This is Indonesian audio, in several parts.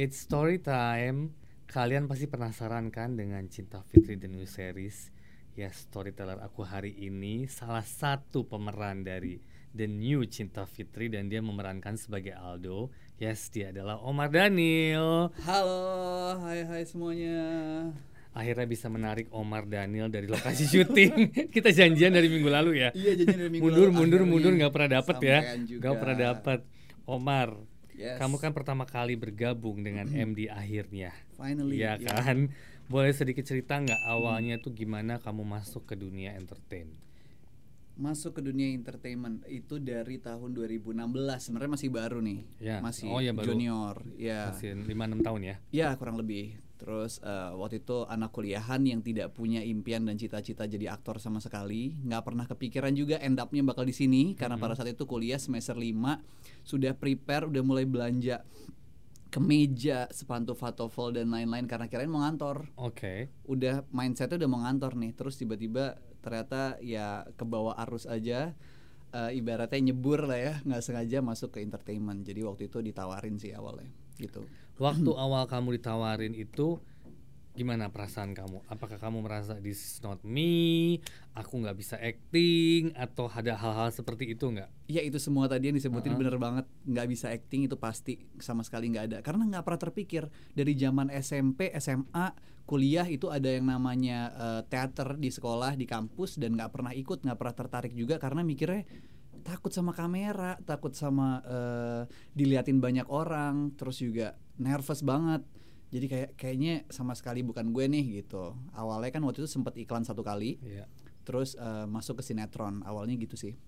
It's story time. Kalian pasti penasaran kan dengan Cinta Fitri The New Series? Ya, storyteller aku hari ini salah satu pemeran dari The New Cinta Fitri dan dia memerankan sebagai Aldo. Yes, dia adalah Omar Daniel. Halo, hai hai semuanya. Akhirnya bisa menarik Omar Daniel dari lokasi syuting. Kita janjian dari minggu lalu ya. Iya, janjian dari minggu mundur, lalu, mundur, akhirnya mundur nggak pernah dapet ya. Nggak pernah dapet. Omar, Yes. kamu kan pertama kali bergabung dengan MD akhirnya. finally. Iya ya. kan? Boleh sedikit cerita nggak awalnya tuh gimana kamu masuk ke dunia entertain? Masuk ke dunia entertainment itu dari tahun 2016. Sebenarnya masih baru nih. Ya. Masih Oh, ya, baru. junior. Ya. Masih 5-6 tahun ya? Ya, kurang lebih. Terus eh, waktu itu anak kuliahan yang tidak punya impian dan cita-cita jadi aktor sama sekali, nggak pernah kepikiran juga end up-nya bakal di sini karena pada saat itu kuliah semester 5 sudah prepare, udah mulai belanja kemeja, sepatu fatofel dan lain-lain karena kirain mau ngantor. Oke. Udah mindsetnya udah mau ngantor nih, terus tiba-tiba ternyata ya ke bawah arus aja. eh, ibaratnya nyebur lah ya, nggak sengaja masuk ke entertainment. Jadi waktu itu ditawarin sih awalnya, gitu. Waktu awal kamu ditawarin itu gimana perasaan kamu? Apakah kamu merasa this is not me? Aku nggak bisa acting atau ada hal-hal seperti itu nggak? Ya itu semua tadi yang disebutin Uh-uh. bener banget nggak bisa acting itu pasti sama sekali nggak ada karena nggak pernah terpikir dari zaman SMP SMA kuliah itu ada yang namanya eh, teater di sekolah di kampus dan nggak pernah ikut nggak pernah tertarik juga karena mikirnya takut sama kamera takut sama eh, diliatin banyak orang terus juga nervous banget. Jadi kayak kayaknya sama sekali bukan gue nih gitu. Awalnya kan waktu itu sempat iklan satu kali Iya. terus eh, masuk ke sinetron. Awalnya gitu sih.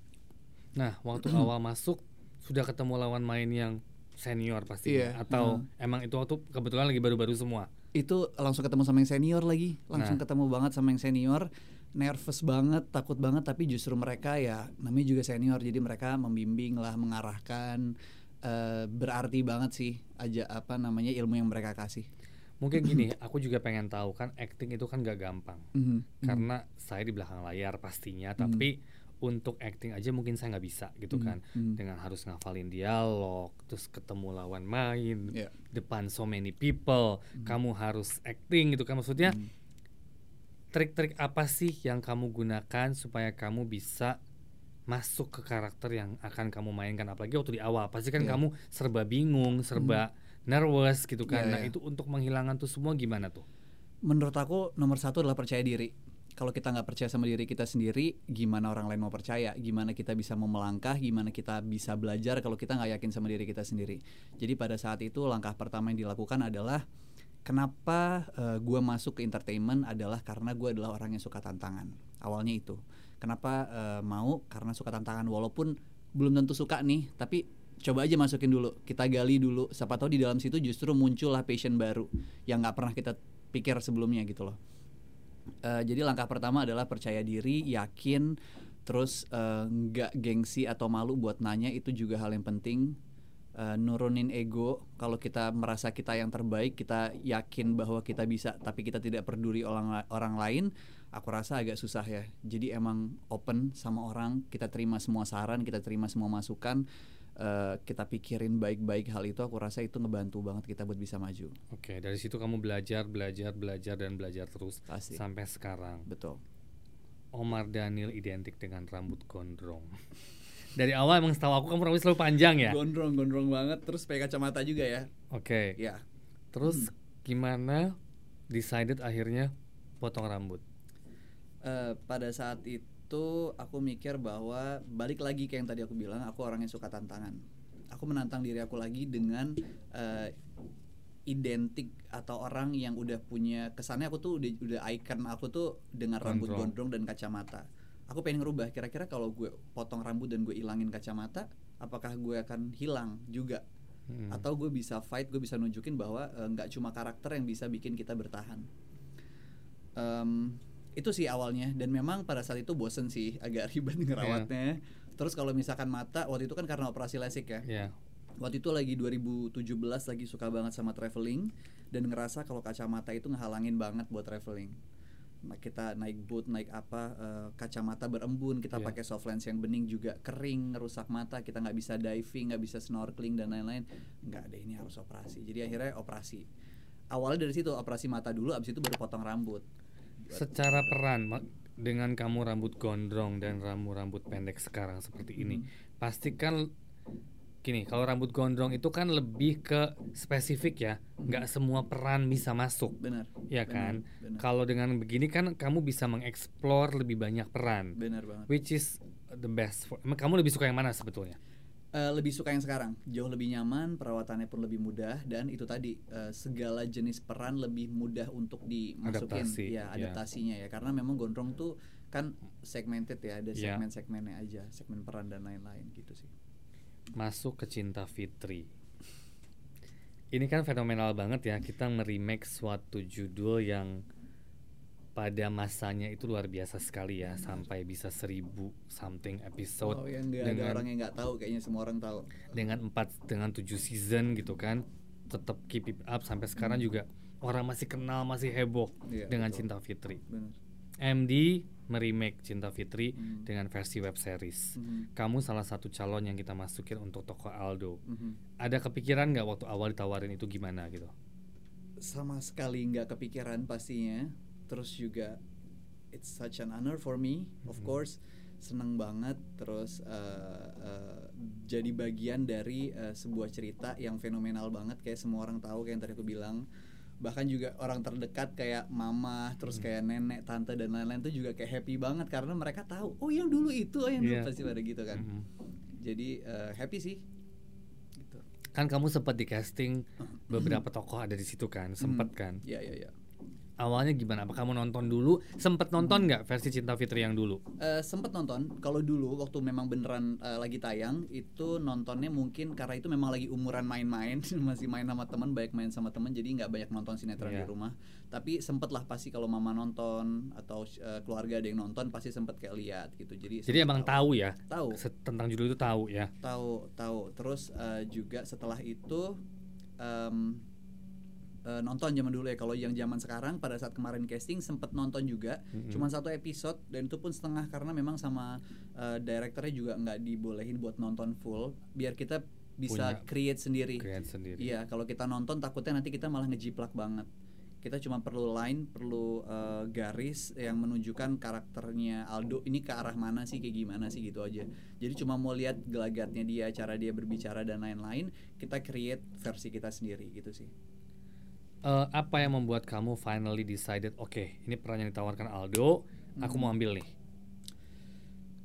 Nah, waktu awal masuk sudah ketemu lawan main yang senior pastinya Iya, atau emang itu waktu kebetulan lagi baru-baru semua? Itu langsung ketemu sama yang senior lagi. Langsung Nah. ketemu banget sama yang senior. Nervous banget takut banget tapi justru mereka ya namanya juga senior jadi mereka membimbing lah mengarahkan eh, berarti banget sih aja apa namanya ilmu yang mereka kasih. Mungkin gini, aku juga pengen tahu kan acting itu kan gak gampang. Mhm, Karena saya di belakang layar pastinya, tapi untuk acting aja mungkin saya nggak bisa gitu Mhm, kan. mhm. Dengan harus ngafalin dialog, terus ketemu lawan main, Iya. depan so many people, kamu harus acting gitu kan maksudnya. Mhm. Trik-trik apa sih yang kamu gunakan supaya kamu bisa masuk ke karakter yang akan kamu mainkan apalagi waktu di awal pasti kan Iya. kamu serba bingung, serba nervous gitu kan. Iya, nah, iya. itu untuk menghilangkan tuh semua gimana tuh? menurut aku nomor satu adalah percaya diri kalau kita nggak percaya sama diri kita sendiri gimana orang lain mau percaya? Gimana kita bisa mau melangkah? Gimana kita bisa belajar kalau kita nggak yakin sama diri kita sendiri? Jadi pada saat itu langkah pertama yang dilakukan adalah kenapa gue masuk ke entertainment adalah karena gue adalah orang yang suka tantangan. Awalnya itu. Kenapa eh, mau? Karena suka tantangan. Walaupun belum tentu suka nih tapi coba aja masukin dulu. Kita gali dulu. Siapa tahu di dalam situ justru muncullah passion baru yang nggak pernah kita pikir sebelumnya gitu loh Eh, jadi langkah pertama adalah percaya diri yakin terus eh, nggak gengsi atau malu buat nanya itu juga hal yang penting. Eh, nurunin ego kalau kita merasa kita yang terbaik kita yakin bahwa kita bisa tapi kita tidak peduli orang orang lain aku rasa agak susah ya. Jadi emang open sama orang kita terima semua saran kita terima semua masukan eh, kita pikirin baik-baik hal itu aku rasa itu ngebantu banget kita buat bisa maju Oke, dari situ kamu belajar, belajar, belajar dan belajar terus Pasti. sampai sekarang. betul Omar Daniel identik dengan rambut gondrong. Dari awal emang setahu aku kamu rambut selalu panjang ya. gondrong gondrong banget terus pakai kacamata juga ya Oke. ya Terus gimana decided akhirnya potong rambut? Eh, pada saat itu aku mikir bahwa balik lagi kayak yang tadi aku bilang aku orang yang suka tantangan aku menantang diri aku lagi dengan eh, identik atau orang yang udah punya kesannya aku tuh udah udah icon aku tuh dengan rambut Gondrong. dan kacamata aku pengen ngerubah kira-kira kalau gue potong rambut dan gue ilangin kacamata apakah gue akan hilang juga Hmm. atau gue bisa fight gue bisa nunjukin bahwa eh, nggak cuma karakter yang bisa bikin kita bertahan Em, itu sih awalnya dan memang pada saat itu bosen sih agak ribet ngerawatnya terus kalau misalkan mata waktu itu kan karena operasi lasik ya Ya. waktu itu lagi 2017 lagi suka banget sama traveling dan ngerasa kalau kacamata itu ngehalangin banget buat traveling Nah, kita naik boot, naik apa, eh, kacamata berembun, kita Iya. pakai soft lens yang bening juga kering, rusak mata, kita nggak bisa diving, nggak bisa snorkeling dan lain-lain. Nggak ada ini harus operasi. Jadi akhirnya operasi. Awalnya dari situ operasi mata dulu, abis itu baru potong rambut. Secara peran dengan kamu rambut gondrong dan rambut rambut pendek sekarang seperti ini, Hmm. pasti kan gini, kalau rambut gondrong itu kan lebih ke spesifik ya, nggak semua peran bisa masuk, Benar. ya benar, kan? benar. Kalau dengan begini kan kamu bisa mengeksplor lebih banyak peran, Benar banget. which is the best. For, kamu lebih suka yang mana sebetulnya? Eh, lebih suka yang sekarang, jauh lebih nyaman, perawatannya pun lebih mudah dan itu tadi eh, segala jenis peran lebih mudah untuk dimasukin, Adaptasi, ya ya. adaptasinya ya. Karena memang gondrong tuh kan segmented ya, ada Ya. segmen-segmennya aja, segmen peran dan lain-lain gitu sih. Masuk ke Cinta Fitri. Ini kan fenomenal banget ya kita nge-remake suatu judul yang pada masanya itu luar biasa sekali ya sampai bisa seribu something episode Wow, yang ada dengan orang yang nggak tahu, kayaknya semua orang tahu. dengan empat dengan tujuh season gitu kan tetap keep it up sampai sekarang juga orang masih kenal masih heboh Hmm. Iya, dengan betul. Cinta Fitri. Benar. MD meremake Cinta Fitri Hmm. dengan versi web series. Mhm. Kamu salah satu calon yang kita masukin untuk toko Aldo. Mhm. Ada kepikiran nggak waktu awal ditawarin itu gimana gitu? Sama sekali nggak kepikiran pastinya. Terus juga it's such an honor for me, of Mhm. course. Seneng banget terus eh, eh, jadi bagian dari eh, sebuah cerita yang fenomenal banget kayak semua orang tahu kayak yang tadi aku bilang bahkan juga orang terdekat kayak mama terus Hmm. kayak nenek tante dan lain-lain tuh juga kayak happy banget karena mereka tahu oh yang dulu itu oh yang dulu Iya. pasti pada gitu kan Mhm. jadi eh, happy sih gitu Kan kamu sempat di casting beberapa tokoh ada di situ kan, sempet Mhm. kan? ya ya ya Awalnya gimana? Apa kamu nonton dulu? Sempet nonton nggak versi Cinta Fitri yang dulu? Eh, sempet nonton kalau dulu waktu memang beneran eh, lagi tayang itu nontonnya mungkin karena itu memang lagi umuran main-main masih main sama teman baik main sama teman jadi nggak banyak nonton sinetron Iya. di rumah tapi sempet lah pasti kalau mama nonton atau eh, keluarga ada yang nonton pasti sempet kayak lihat gitu jadi Jadi emang tahu ya? tahu Tentang judul itu tahu ya? tahu tahu terus eh, juga setelah itu em, eh, nonton zaman dulu ya. Kalau yang zaman sekarang pada saat kemarin casting sempet nonton juga. Mhm. cuman satu episode dan itu pun setengah karena memang sama eh, direkturnya juga nggak dibolehin buat nonton full. Biar kita bisa Punya create sendiri. Create sendiri. iya kalau kita nonton takutnya nanti kita malah ngejiplak banget. Kita cuma perlu line perlu eh, garis yang menunjukkan karakternya Aldo. Ini ke arah mana sih kayak gimana sih gitu aja. Jadi cuma mau lihat gelagatnya dia cara dia berbicara dan lain-lain kita create versi kita sendiri gitu sih Eh, apa yang membuat kamu finally decided, oke, ini peran yang ditawarkan Aldo, aku mau Mhm. ambil nih.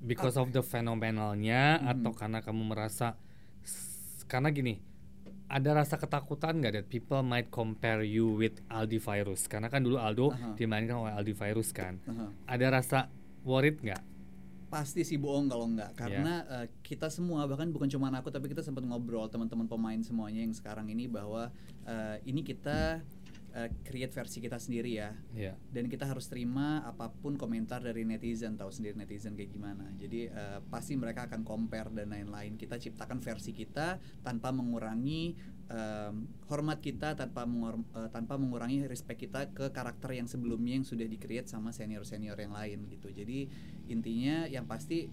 Because of the fenomenalnya Mhm. atau karena kamu merasa karena gini, ada rasa ketakutan nggak that people might compare you with Aldi Virus? Karena kan dulu Aldo Aha. dimainkan oleh Aldi Virus kan. Aha. Ada rasa worried nggak? Pasti sih bohong kalau enggak karena eh, kita semua bahkan bukan cuma aku tapi kita sempat ngobrol teman-teman pemain semuanya yang sekarang ini bahwa eh, ini kita eh, create versi kita sendiri ya. Ya. dan kita harus terima apa pun komentar dari netizen tahu sendiri netizen kayak gimana. Jadi eh, pasti mereka akan compare dan lain-lain. Kita ciptakan versi kita tanpa mengurangi em, hormat kita tanpa mengor- eh, tanpa mengurangi respect kita ke karakter yang sebelumnya yang sudah di-create sama senior-senior yang lain gitu. Jadi intinya yang pasti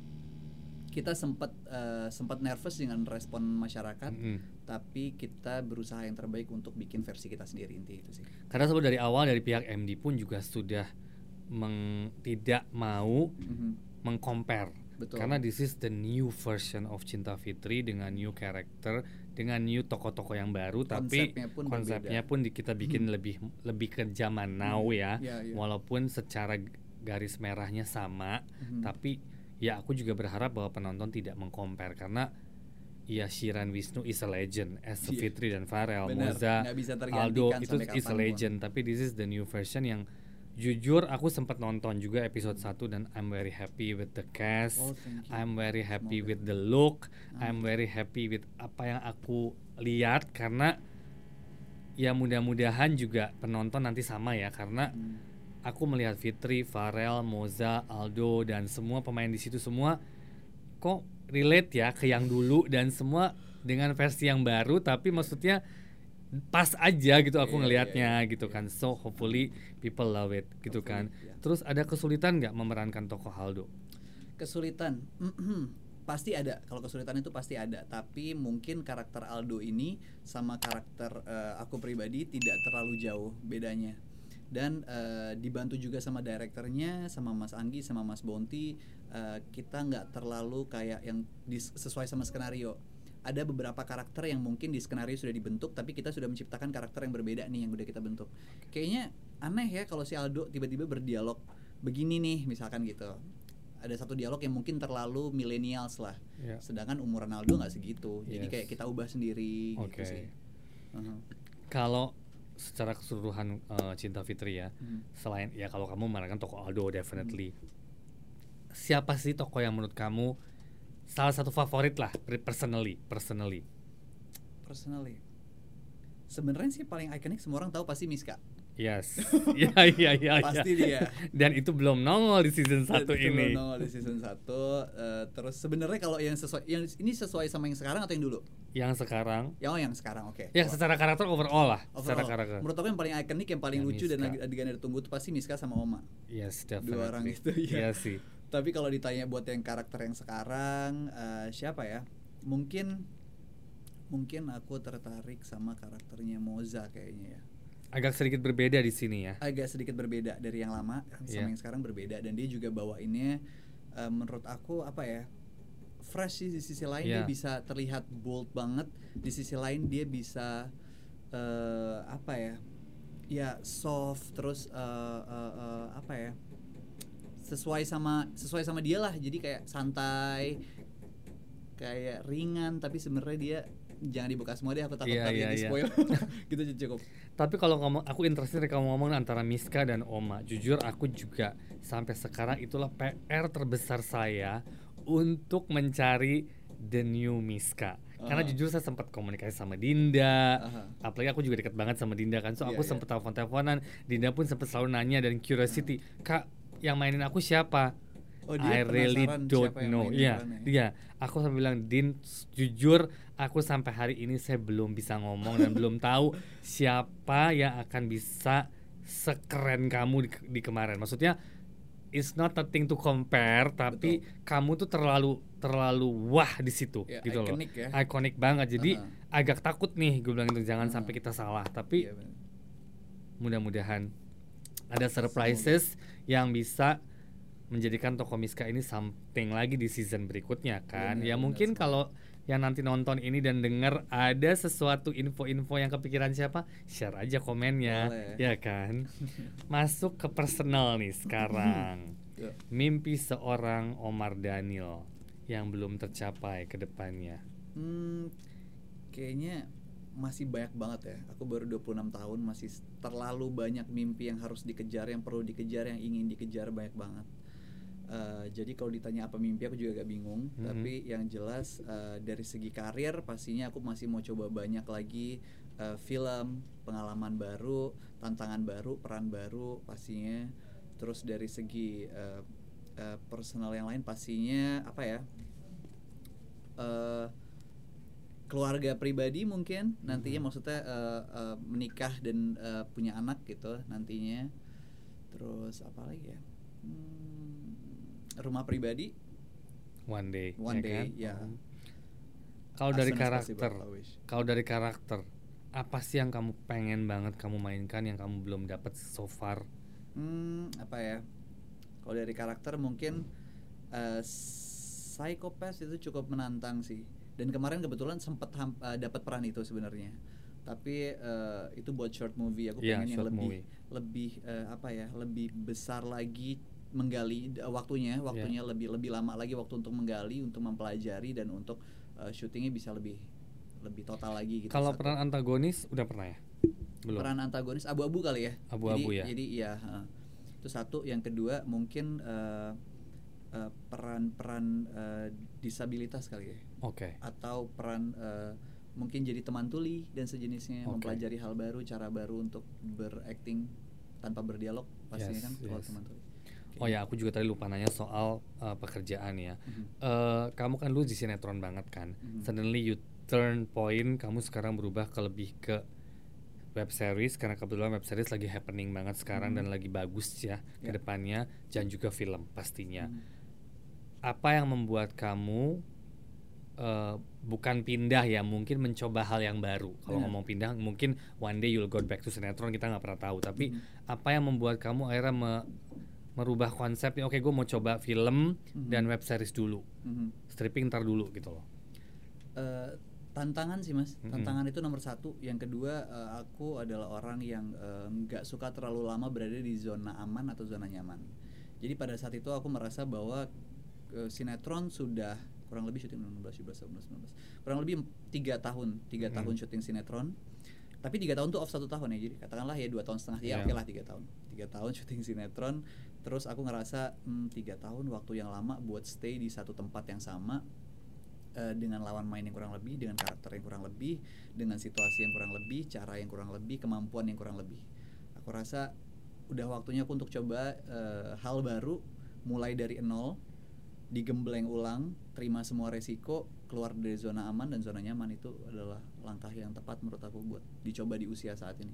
kita sempat eh, sempat nervous dengan respon masyarakat Mm-mm. tapi kita berusaha yang terbaik untuk bikin versi kita sendiri inti itu sih Karena sebenarnya dari awal dari pihak MD pun juga sudah meng, tidak mau Mhm. mengcompare betul karena this is the new version of Cinta Fitri dengan new character dengan new tokoh-tokoh yang baru tapi konsepnya pun konsepnya berbeda. pun di- kita bikin lebih lebih ke zaman now ya Ya, ya. walaupun secara garis merahnya sama Mhm. tapi ya aku juga berharap bahwa penonton tidak mengcompare karena ya Shiran Wisnu is a legend as Iya. Fitri dan Farel Moza Aldo itu is a legend tapi this is the new version yang jujur aku sempat nonton juga episode 1 dan I'm very happy with the cast Oh. I'm very happy Semoga. with the look I'm Amin. very happy with apa yang aku lihat karena ya mudah-mudahan juga penonton nanti sama ya karena Hmm. Aku melihat Fitri, Farel, Moza, Aldo dan semua pemain di situ semua kok relate ya ke yang dulu dan semua dengan versi yang baru tapi maksudnya pas aja gitu aku Iya, ngelihatnya iya, iya. gitu kan. So hopefully people love it gitu kan. Iya. Terus ada kesulitan nggak memerankan tokoh Aldo? kesulitan pasti ada kalau kesulitan itu pasti ada tapi mungkin karakter Aldo ini sama karakter eh, aku pribadi tidak terlalu jauh bedanya dan eh, dibantu juga sama direkturnya sama Mas Anggi sama Mas Bonti eh, kita nggak terlalu kayak yang dis- sesuai sama skenario ada beberapa karakter yang mungkin di skenario sudah dibentuk tapi kita sudah menciptakan karakter yang berbeda nih yang udah kita bentuk kayaknya aneh ya kalau si Aldo tiba-tiba berdialog begini nih misalkan gitu ada satu dialog yang mungkin terlalu millennials lah Ya. sedangkan umur Ronaldo nggak segitu jadi Yes. kayak kita ubah sendiri Oke. gitu sih Mhm. Kalau secara keseluruhan eh, Cinta Fitri ya, Hmm. selain ya kalau kamu memerankan tokoh Aldo definitely. Siapa sih tokoh yang menurut kamu salah satu favorit lah per- personally, personally? personally sebenarnya sih paling ikonik semua orang tahu pasti Miska Yes. Iya iya iya. iya. Pasti dia. Dan itu belum nongol di season satu Itu ini. belum nongol di season 1 terus sebenarnya kalau yang sesuai yang ini sesuai sama yang sekarang atau yang dulu Yang sekarang yang oh yang sekarang oke Ya secara karakter overall lah, secara Overall, karakter. menurut aku yang paling ikonik yang paling Ya, lucu dan Miska. adegan yang ditunggu itu pasti Miska sama Oma Yes, definitely. dua orang itu Iya ya sih. tapi kalau ditanya buat yang karakter yang sekarang eh, siapa ya mungkin mungkin aku tertarik sama karakternya Moza kayaknya ya Agak sedikit berbeda di sini ya. agak sedikit berbeda dari yang lama sama Iya. yang sekarang berbeda dan dia juga bawainnya eh, menurut aku apa ya fresh sih di sisi lain dia Iya. bisa terlihat bold banget di sisi lain dia bisa eh, apa ya ya soft terus eh, eh, eh, apa ya sesuai sama sesuai sama dia lah jadi kayak santai kayak ringan tapi sebenarnya dia jangan dibuka semua deh aku takut Iya, iya, jadi iya. spoil gitu aja cukup Tapi kalau ngomong aku interested kamu ngomong antara Miska dan Oma. Jujur aku juga sampai sekarang itulah PR terbesar saya untuk mencari the new Miska. Karena Ah. jujur saya sempat komunikasi sama Dinda. Aha. Apalagi aku juga dekat banget sama Dinda kan. So Iya, aku iya. sempat telepon-teleponan. Dinda pun sempat selalu nanya dan curiosity, "Kak, yang mainin aku siapa?" Oh, dia I really don't know. Iya, perannya. dia. Aku sampai bilang, "Din, jujur aku sampai hari ini saya belum bisa ngomong dan belum tahu siapa yang akan bisa sekeren kamu di, di kemarin." Maksudnya it's not a thing to compare, tapi kamu tuh terlalu terlalu wah di situ Ya, gitu loh. iconic ya. Iconic banget. Jadi Aha. agak takut nih gue bilang itu jangan Aha. sampai kita salah. Tapi Iya, bener. mudah-mudahan ada surprises yang bisa menjadikan toko Miska ini something lagi di season berikutnya kan. Ya mungkin kalau yang nanti nonton ini dan dengar ada sesuatu info-info yang kepikiran siapa, share aja komennya, Boleh. ya kan. Masuk ke personal nih sekarang. Ya. Mimpi seorang Omar Daniel yang belum tercapai ke depannya. Hmm, kayaknya masih banyak banget ya. Aku baru 26 tahun masih terlalu banyak mimpi yang harus dikejar, yang perlu dikejar, yang ingin dikejar banyak banget. Eh, jadi kalau ditanya apa mimpi aku juga agak bingung. Mhm. Tapi yang jelas eh, dari segi karir pastinya aku masih mau coba banyak lagi eh, film, pengalaman baru, tantangan baru, peran baru pastinya. Terus dari segi eh, eh, personal yang lain pastinya apa ya? eh keluarga pribadi mungkin nantinya Mhm. maksudnya eh, eh, menikah dan eh, punya anak gitu nantinya terus apa lagi ya Hmm, rumah pribadi One day. One day, kan? ya. Mhm. Kalau As dari soon as possible, karakter, kalau dari karakter, apa sih yang kamu pengen banget kamu mainkan yang kamu belum dapat so far? Hmm, apa ya kalau dari karakter mungkin eh Psychopath itu cukup menantang sih dan kemarin kebetulan sempat ham- eh, dapat peran itu sebenarnya tapi eh, itu buat short movie aku Iya, pengen yang lebih movie. lebih eh, apa ya lebih besar lagi menggali waktunya waktunya lebih lebih lama lagi waktu untuk menggali untuk mempelajari dan untuk eh, syutingnya bisa lebih lebih total lagi gitu Kalau satu. peran antagonis udah pernah ya? Belum. peran antagonis abu-abu kali ya Abu-abu jadi, ya? jadi iya heeh. itu satu yang kedua mungkin eh, eh, peran-peran eh, disabilitas kali ya Oke. atau peran eh, mungkin jadi teman tuli dan sejenisnya Oke. mempelajari hal baru cara baru untuk berakting tanpa berdialog pastinya Yes, kan kalau yes. teman tuli Oh ya, aku juga tadi lupa nanya soal uh, pekerjaan ya. Mhm. Eh, kamu kan dulu di sinetron banget kan. Mhm. Suddenly you turn point, kamu sekarang berubah ke lebih ke web series karena kebetulan web series lagi happening banget sekarang Hmm. dan lagi bagus ya ke Ya. depannya dan juga film pastinya. Hmm. Apa yang membuat kamu eh, bukan pindah ya, mungkin mencoba hal yang baru. Kalau Benar. ngomong pindah, mungkin one day you'll go back to sinetron kita nggak pernah tahu. Tapi Mhm. apa yang membuat kamu akhirnya me- merubah konsepnya? Oke, gue mau coba film Mhm. dan web series dulu, Mhm. stripping ntar dulu gitu loh. Eh, tantangan sih mas Mm-mm. tantangan itu nomor satu yang kedua eh, aku adalah orang yang eh, nggak suka terlalu lama berada di zona aman atau zona nyaman jadi pada saat itu aku merasa bahwa eh, sinetron sudah kurang lebih syuting 16 17 18 19 kurang lebih tiga tahun tiga Mm-mm. tahun syuting sinetron tapi tiga tahun tuh off satu tahun ya jadi katakanlah ya dua tahun setengah ya Iya. oke lah tiga tahun tiga tahun syuting sinetron terus aku ngerasa hmm, tiga tahun waktu yang lama buat stay di satu tempat yang sama eh, dengan lawan main yang kurang lebih, dengan karakter yang kurang lebih, dengan situasi yang kurang lebih, cara yang kurang lebih, kemampuan yang kurang lebih. Aku rasa udah waktunya aku untuk coba eh, hal baru, mulai dari nol, digembleng ulang, terima semua resiko, keluar dari zona aman dan zona nyaman itu adalah langkah yang tepat menurut aku buat dicoba di usia saat ini.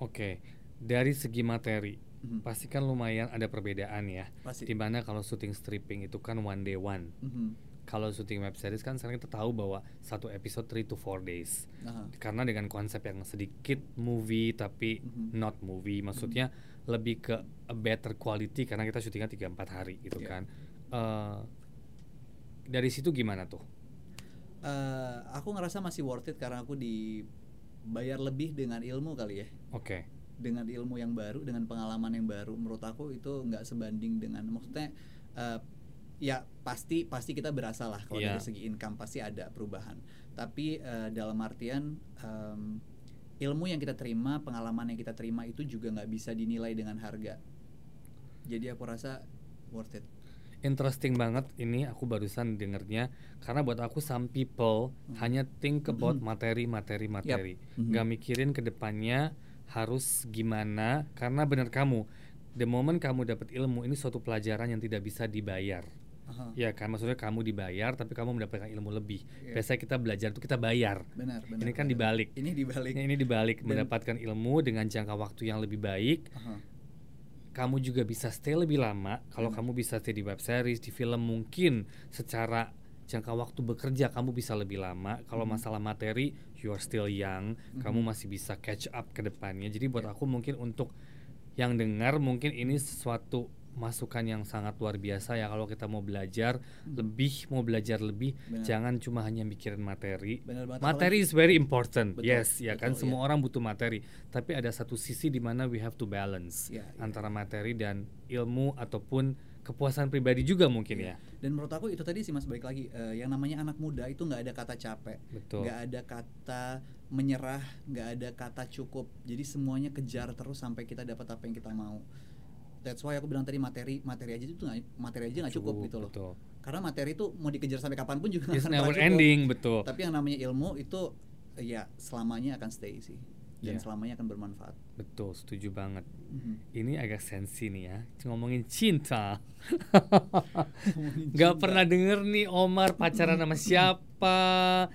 Oke, dari segi materi, Mhm. pasti kan lumayan ada perbedaan ya. Pasti. Di mana kalau syuting stripping itu kan one day one. Mhm. Kalau syuting web series kan sekarang kita tahu bahwa satu episode 3 to 4 days. Aha. Karena dengan konsep yang sedikit movie tapi Mhm. not movie, maksudnya lebih ke a better quality karena kita syutingnya 3-4 hari gitu Iya. kan. Eh, dari situ gimana tuh? Eh, aku ngerasa masih worth it karena aku dibayar lebih dengan ilmu kali ya. Oke. Dengan ilmu yang baru dengan pengalaman yang baru menurut aku itu nggak sebanding dengan maksudnya eh, ya pasti pasti kita berasa lah kalau Iya. dari segi income pasti ada perubahan. Tapi eh, dalam artian em, ilmu yang kita terima pengalaman yang kita terima itu juga nggak bisa dinilai dengan harga. Jadi aku rasa worth it. Interesting banget ini aku barusan dengernya. Karena buat aku some people Hmm. hanya think about materi materi materi, Mhm. nggak mikirin ke depannya harus gimana karena benar kamu the moment kamu dapat ilmu ini suatu pelajaran yang tidak bisa dibayar. Aha. Ya kan maksudnya kamu dibayar tapi kamu mendapatkan ilmu lebih. Iya. Biasanya kita belajar itu kita bayar. benar benar Ini kan benar. dibalik. ini dibalik Ini dibalik Dan- mendapatkan ilmu dengan jangka waktu yang lebih baik Aha. kamu juga bisa stay lebih lama kalau Hmm. kamu bisa stay di web series di film mungkin secara jangka waktu bekerja kamu bisa lebih lama kalau Hmm. masalah materi you are still young kamu masih bisa catch up ke depannya jadi buat Ya. aku mungkin untuk yang dengar mungkin ini sesuatu masukan yang sangat luar biasa ya kalau kita mau belajar lebih mau belajar lebih Hmm. Benar. jangan cuma hanya mikirin materi materi is very important Betul, yes ya kan betul, semua iya. orang butuh materi tapi ada satu sisi di mana we have to balance Iya, iya. antara materi dan ilmu ataupun kepuasan pribadi juga mungkin Iya. ya Dan menurut aku itu tadi sih mas balik lagi eh, yang namanya anak muda itu nggak ada kata capek, nggak ada kata menyerah, nggak ada kata cukup. Jadi semuanya kejar terus sampai kita dapat apa yang kita mau. That's why aku bilang tadi materi materi aja itu nggak materi aja nggak cukup, gitu loh. betul Karena materi itu mau dikejar sampai kapan pun juga nggak akan cukup. ending betul Tapi yang namanya ilmu itu ya selamanya akan stay sih dan Iya. selamanya akan bermanfaat. Betul setuju banget. Mhm. ini agak sensi nih ya. Ngomongin cinta. Ngomongin cinta. pernah denger nih Omar pacaran sama siapa?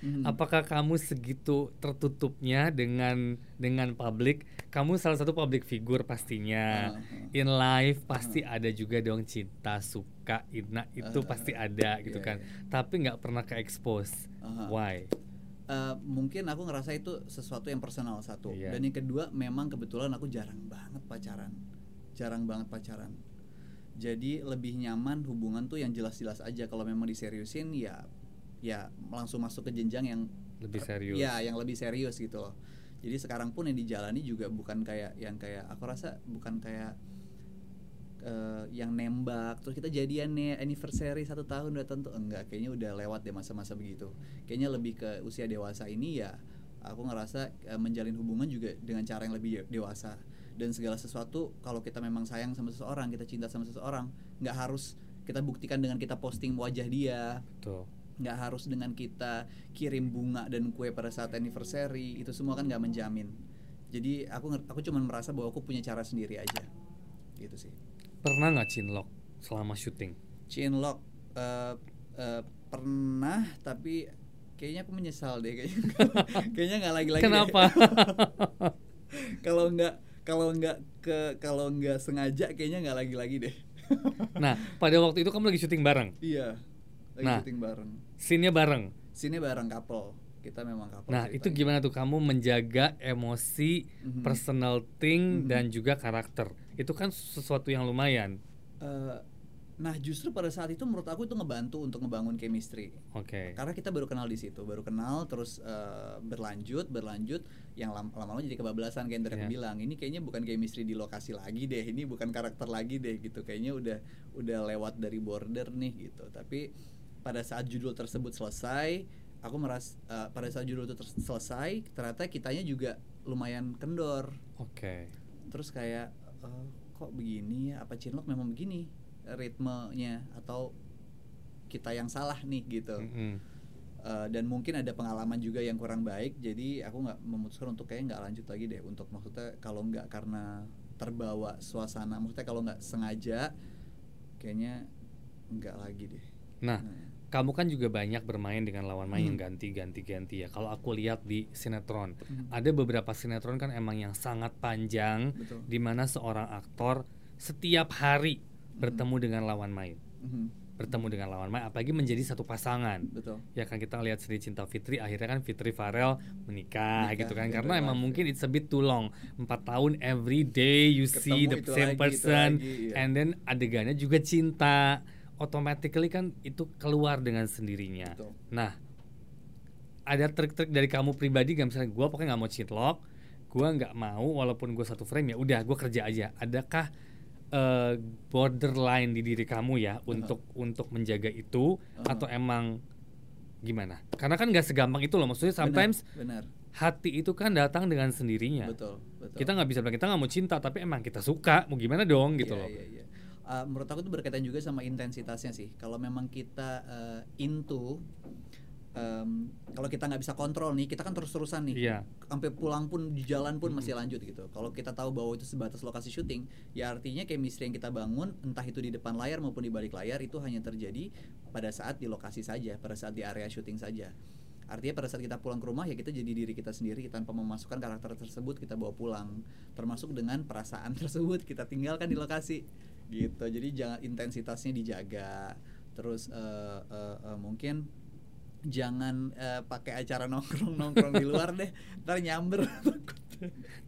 Mhm. apakah kamu segitu tertutupnya dengan dengan publik? Kamu salah satu public figure pastinya. Ah, in life pasti ada juga dong cinta suka ina itu Ah, pasti ada gitu iya, kan. iya. tapi nggak pernah ke expose Aha. why Eh, mungkin aku ngerasa itu sesuatu yang personal satu. Iya. dan yang kedua memang kebetulan aku jarang banget pacaran. Jarang banget pacaran. Jadi lebih nyaman hubungan tuh yang jelas-jelas aja. Kalau memang diseriusin ya ya langsung masuk ke jenjang yang lebih serius. Ya yang lebih serius gitu loh. Jadi sekarang pun yang dijalani juga bukan kayak yang kayak aku rasa bukan kayak eh, yang nembak terus kita jadian nih anniversary satu tahun dua tahun tuh enggak kayaknya udah lewat deh masa-masa begitu. Kayaknya lebih ke usia dewasa ini ya aku ngerasa eh, menjalin hubungan juga dengan cara yang lebih de- dewasa. Dan segala sesuatu kalau kita memang sayang sama seseorang kita cinta sama seseorang nggak harus kita buktikan dengan kita posting wajah dia. Betul. Nggak harus dengan kita kirim bunga dan kue pada saat anniversary itu semua kan nggak menjamin. Jadi aku aku cuma merasa bahwa aku punya cara sendiri aja. Gitu sih pernah nggak cinlok selama syuting chinlock eh, eh, pernah tapi kayaknya aku menyesal deh kayaknya kayaknya nggak lagi lagi kenapa kalau nggak kalau nggak ke kalau nggak sengaja kayaknya nggak lagi-lagi deh. Nah, pada waktu itu kamu lagi syuting bareng. iya. Lagi Nah. syuting bareng. Scene-nya bareng. Sini bareng couple. Kita memang couple. Nah, itu gimana tuh kamu menjaga emosi, Mhm. personal thing Mhm. dan juga karakter. Itu kan sesuatu yang lumayan. Eh, nah, justru pada saat itu menurut aku itu ngebantu untuk ngebangun chemistry. Oke. Karena kita baru kenal di situ, baru kenal terus eh, berlanjut, berlanjut yang lam- lama-lama jadi kebablasan kayak yang Iya. bilang. Ini kayaknya bukan chemistry di lokasi lagi deh, ini bukan karakter lagi deh gitu. Kayaknya udah udah lewat dari border nih gitu. Tapi pada saat judul tersebut selesai, aku meras eh, pada saat judul itu selesai, ternyata kitanya juga lumayan kendor. Oke. Terus kayak eh, kok begini ya? Apa Cinlok memang begini ritmenya atau kita yang salah nih gitu. Mm-mm. Eh, dan mungkin ada pengalaman juga yang kurang baik jadi aku nggak memutuskan untuk kayak nggak lanjut lagi deh untuk maksudnya kalau nggak karena terbawa suasana maksudnya kalau nggak sengaja kayaknya nggak lagi deh Nah, kamu kan juga banyak bermain dengan lawan main yang Hmm. ganti-ganti-ganti ya. Kalau aku lihat di sinetron, Hmm. ada beberapa sinetron kan emang yang sangat panjang betul di mana seorang aktor setiap hari Hmm. bertemu dengan lawan main, Mhm. bertemu dengan lawan main apalagi menjadi satu pasangan. betul Ya kan kita lihat Sri Cinta Fitri akhirnya kan Fitri Farel menikah, Menikah, gitu kan karena emang mungkin it's a bit too long. Empat tahun every day you see Ketemu the itu same lagi, person lagi, iya. and then adegannya juga cinta. Automatically kan itu keluar dengan sendirinya. betul Nah, ada trik-trik dari kamu pribadi nggak misalnya gue pokoknya nggak mau cheatlog, gue nggak mau walaupun gue satu frame ya udah gue kerja aja. Adakah eh, borderline di diri kamu ya untuk untuk menjaga itu Uh-huh. atau emang gimana? Karena kan nggak segampang itu loh maksudnya sometimes benar, benar. hati itu kan datang dengan sendirinya. betul betul Kita nggak bisa bilang kita nggak mau cinta tapi emang kita suka mau gimana dong gitu Iya, loh. iya, iya. Uh, menurut aku itu berkaitan juga sama intensitasnya sih. Kalau memang kita uh, into, um, kalau kita nggak bisa kontrol nih, kita kan terus-terusan nih. Iya. Sampai pulang pun di jalan pun masih lanjut gitu. Kalau kita tahu bahwa itu sebatas lokasi syuting, ya artinya chemistry yang kita bangun, entah itu di depan layar maupun di balik layar, itu hanya terjadi pada saat di lokasi saja, pada saat di area syuting saja. Artinya pada saat kita pulang ke rumah ya kita jadi diri kita sendiri tanpa memasukkan karakter tersebut kita bawa pulang. Termasuk dengan perasaan tersebut kita tinggalkan di lokasi gitu. Jadi jangan intensitasnya dijaga. Terus eh, eh, eh, mungkin jangan eh, pakai acara nongkrong nongkrong di luar deh. Ntar nyamber.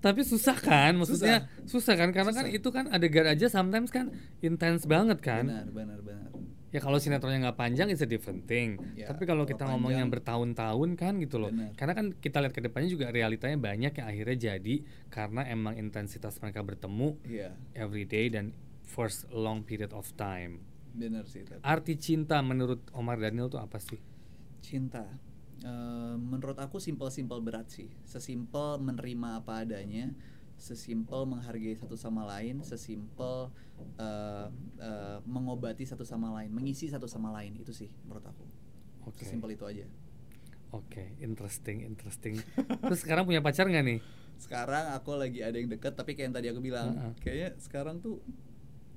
Tapi susah kan, maksudnya susah, kan karena kan Susah. itu kan adegan aja sometimes kan intens banget kan. benar benar benar. Ya kalau sinetronnya nggak panjang it's a different thing. Ya, Tapi kalau kalau kita ngomong yang bertahun-tahun kan gitu loh. Benar. Karena kan kita lihat ke depannya juga realitanya banyak yang akhirnya jadi karena emang intensitas mereka bertemu Iya, every day dan for s- long period of time. benar sih. Tapi. Arti cinta menurut Omar Daniel tuh apa sih? Cinta. Eh, menurut aku simpel-simpel berat sih. Sesimpel menerima apa adanya, sesimpel menghargai satu sama lain, sesimpel eh, eh, mengobati satu sama lain, mengisi satu sama lain itu sih menurut aku. Oke. Sesimpel itu aja. Oke, interesting, interesting. Terus sekarang punya pacar nggak nih? Sekarang aku lagi ada yang deket tapi kayak yang tadi aku bilang, Heeh. kayaknya sekarang tuh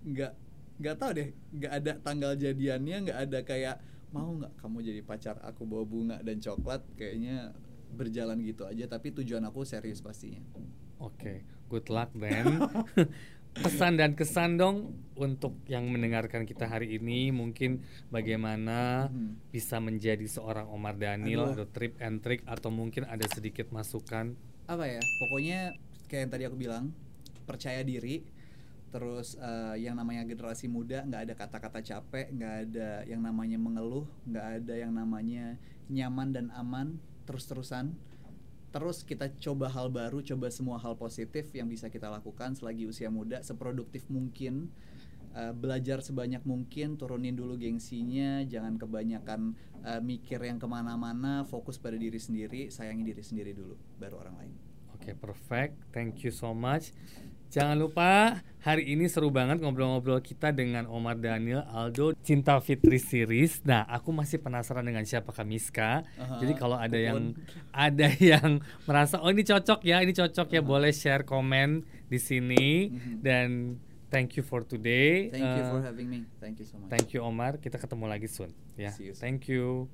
nggak nggak tahu deh, nggak ada tanggal jadiannya, nggak ada kayak mau nggak kamu jadi pacar aku bawa bunga dan coklat, kayaknya berjalan gitu aja. Tapi tujuan aku serius pastinya. Oke, good luck then. Pesan dan kesan dong untuk yang mendengarkan kita hari ini mungkin bagaimana Mhm. bisa menjadi seorang Omar Daniel Aduh. atau trip and trick atau mungkin ada sedikit masukan. apa ya pokoknya kayak yang tadi aku bilang percaya diri terus eh, yang namanya generasi muda nggak ada kata-kata capek nggak ada yang namanya mengeluh nggak ada yang namanya nyaman dan aman terus-terusan terus kita coba hal baru coba semua hal positif yang bisa kita lakukan selagi usia muda seproduktif mungkin Eh, belajar sebanyak mungkin turunin dulu gengsinya jangan kebanyakan eh, mikir yang ke mana-mana fokus pada diri sendiri sayangi diri sendiri dulu baru orang lain Oke, perfect. Thank you so much. Jangan lupa hari ini seru banget ngobrol-ngobrol kita dengan Omar Daniel Aldo Cinta Fitri series. Nah, aku masih penasaran dengan siapa Miska. Aha, Jadi kalau ada yang pun. ada yang merasa oh ini cocok ya, ini cocok ya, Aha. boleh share komen di sini Mhm. dan thank you for today. thank you for Uh, having me thank you so much Thank you Omar. Kita ketemu lagi soon ya. Soon. Thank you.